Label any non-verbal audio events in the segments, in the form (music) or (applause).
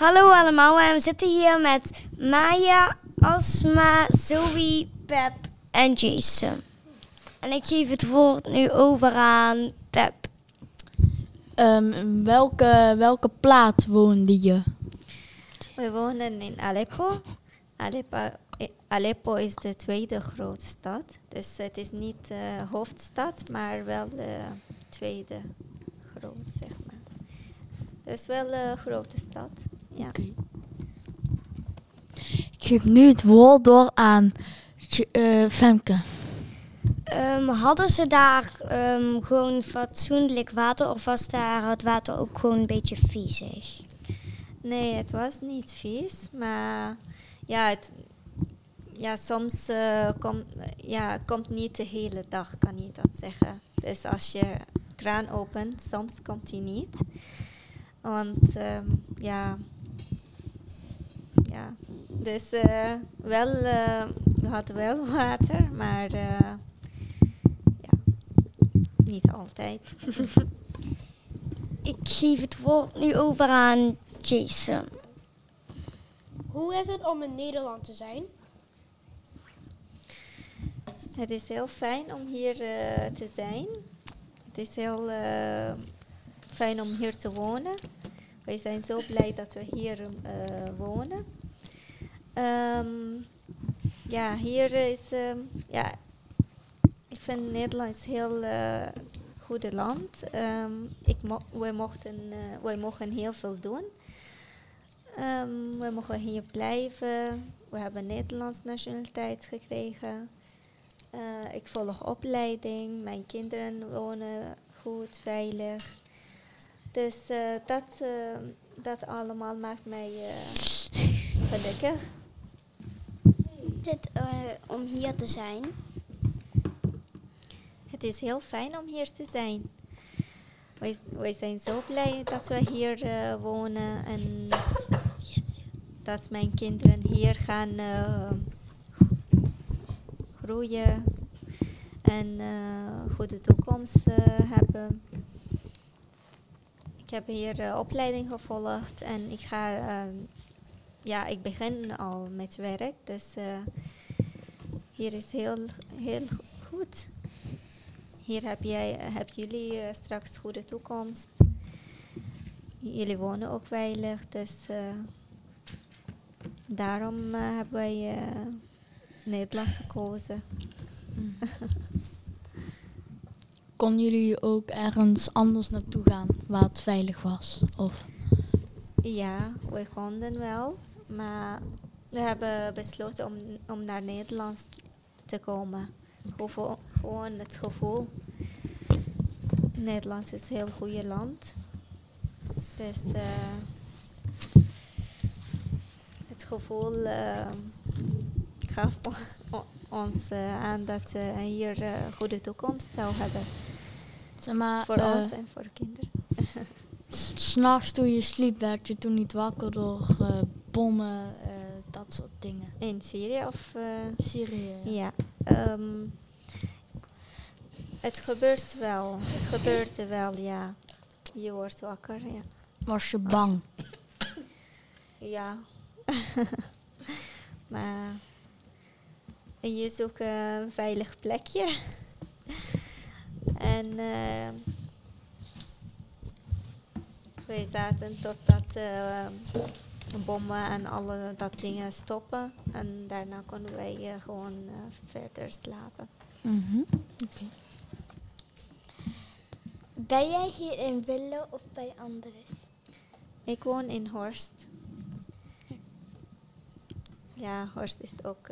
Hallo allemaal, en we zitten hier met Maya, Asma, Zoe, Pep en Jason. En ik geef het woord nu over aan Pep. Ehm, welke, welke plaats woonde je? We wonen in Aleppo. Aleppo, eh, Aleppo is de tweede grote stad. Dus het is niet de hoofdstad, maar wel de tweede groot, zeg maar. Dus wel een grote stad. Ja. Oké. Ik geef nu het woord door aan eh, Femke. Ehm, hadden ze daar ehm, gewoon fatsoenlijk water of was daar het water ook gewoon een beetje viezig? Nee, het was niet vies, maar ja, het, ja soms eh, komt ja, komt niet de hele dag, kan je dat zeggen. Dus als je kraan opent, soms komt hij niet. Want ehm, ja, ja, dus eh, wel, eh, we hadden wel (laughs) water, maar eh, ja, niet altijd. (laughs) Ik geef het woord nu over aan Jason. Hoe is het om in Nederland te zijn? Het is heel fijn om hier eh, te zijn. Het is heel eh, fijn om hier te wonen. Wij zijn zo blij dat we hier eh, wonen. Ehm, ja, hier is, ehm, ja, ik vind Nederland heel uh, goede land. Ehm, ik mochten, eh, wij mogen heel veel doen. We mogen hier blijven. We hebben Nederlands nationaliteit gekregen. Uh, ik volg opleiding. Mijn kinderen wonen goed, veilig. Dus uh, dat, uh, dat allemaal maakt mij gelukkig. Het om hier te zijn? Het is heel fijn om hier te zijn. Wij, wij zijn zo blij dat we hier wonen en dat mijn kinderen hier gaan groeien en uh, goede toekomst hebben. Ik heb hier opleiding gevolgd en ik ga, ja, ik begin al met werk, dus hier is heel, heel goed. Hier heb jij, heb jullie straks goede toekomst. Jullie wonen ook veilig, dus daarom hebben wij Nederlands gekozen. Mm. (laughs) Kon jullie ook ergens anders naartoe gaan waar het veilig was? Of? Ja, we konden wel. Maar we hebben besloten om, om naar Nederland te komen. Gevo gewoon het gevoel. Nederland is een heel goed land. Dus uh, het gevoel uh, gaf ons uh, aan dat we hier een goede toekomst zou hebben. Zeg maar, voor ons en voor kinderen. (laughs) S'nachts toen je sliep, werd je toen niet wakker door bommen, dat soort dingen? In Syrië of? Syrië. Ja. um, het gebeurt wel. Het gebeurt wel, ja. Je wordt wakker, ja. Was je bang? Ja. (laughs) maar je zoekt een veilig plekje. en uh, we zaten totdat uh, bommen en alle dat dingen stoppen. En daarna konden wij uh, gewoon verder slapen. Mm -hmm. okay. Ben jij hier in Wille of bij Andres? Ik woon in Horst. Ja, Horst is ook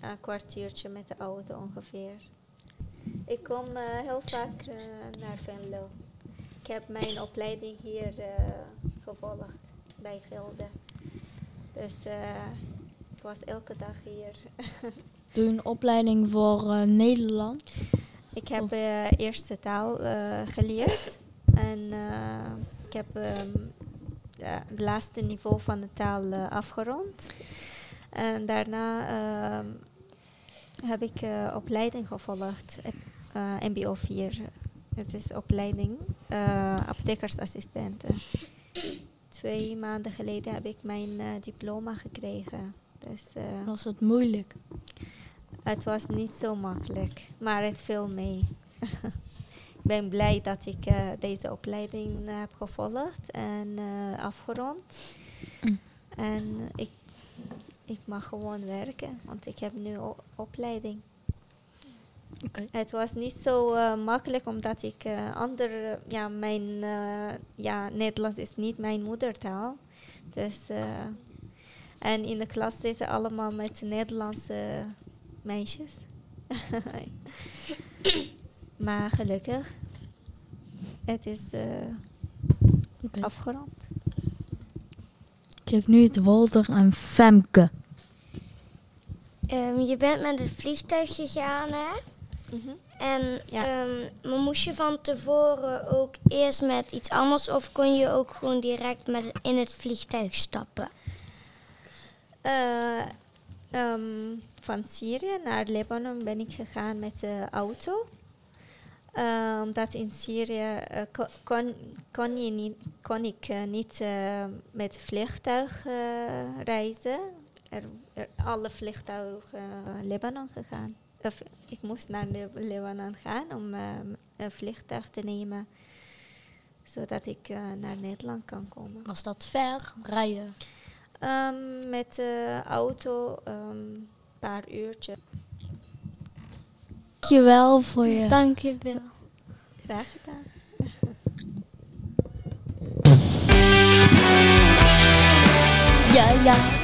een kwartiertje met de auto ongeveer. Ik kom uh, heel vaak uh, naar Venlo. Ik heb mijn opleiding hier uh, gevolgd bij Gilde. Dus ik was elke dag hier. (laughs) Doe je een opleiding voor Nederland? Ik heb eerste taal geleerd. En ik heb um, het laatste niveau van de taal afgerond. En daarna uh, heb ik uh, opleiding gevolgd, uh, MBO 4. Het is opleiding uh, apothekersassistenten. Twee maanden geleden heb ik mijn eh, diploma gekregen. Dus eh, Was het moeilijk? het was niet zo makkelijk, maar het viel mee. (laughs) ik ben blij dat ik eh, deze opleiding heb gevolgd en afgerond. Mm. En ik, ik mag gewoon werken, want ik heb nu opleiding. Oké. Het was niet zo eh, makkelijk omdat ik eh andere, ja, mijn, eh, ja, Nederlands is niet mijn moedertaal. Dus, eh, en in de klas zitten allemaal met Nederlandse meisjes. (laughs) maar gelukkig, het is eh, Oké. afgerond. Ik geef nu het woord aan Femke. Ehm, je bent met het vliegtuig gegaan, hè? Mhm. En Ja. ehm, moest je van tevoren ook eerst met iets anders of kon je ook gewoon direct met in het vliegtuig stappen? Eh, ehm, van Syrië naar Libanon ben ik gegaan met de auto. Eh, omdat in Syrië eh, ko- kon, kon, je niet, kon ik niet met vliegtuig reizen. Er, er alle vliegtuigen uh, Libanon gegaan. Of, ik moest naar Lib- Libanon gaan om eh, een vliegtuig te nemen. Zodat ik eh, naar Nederland kan komen. Was dat ver rijden? Ehm, met de auto een paar uurtje. Dankjewel voor je... Dankjewel. Graag gedaan. Ja, ja.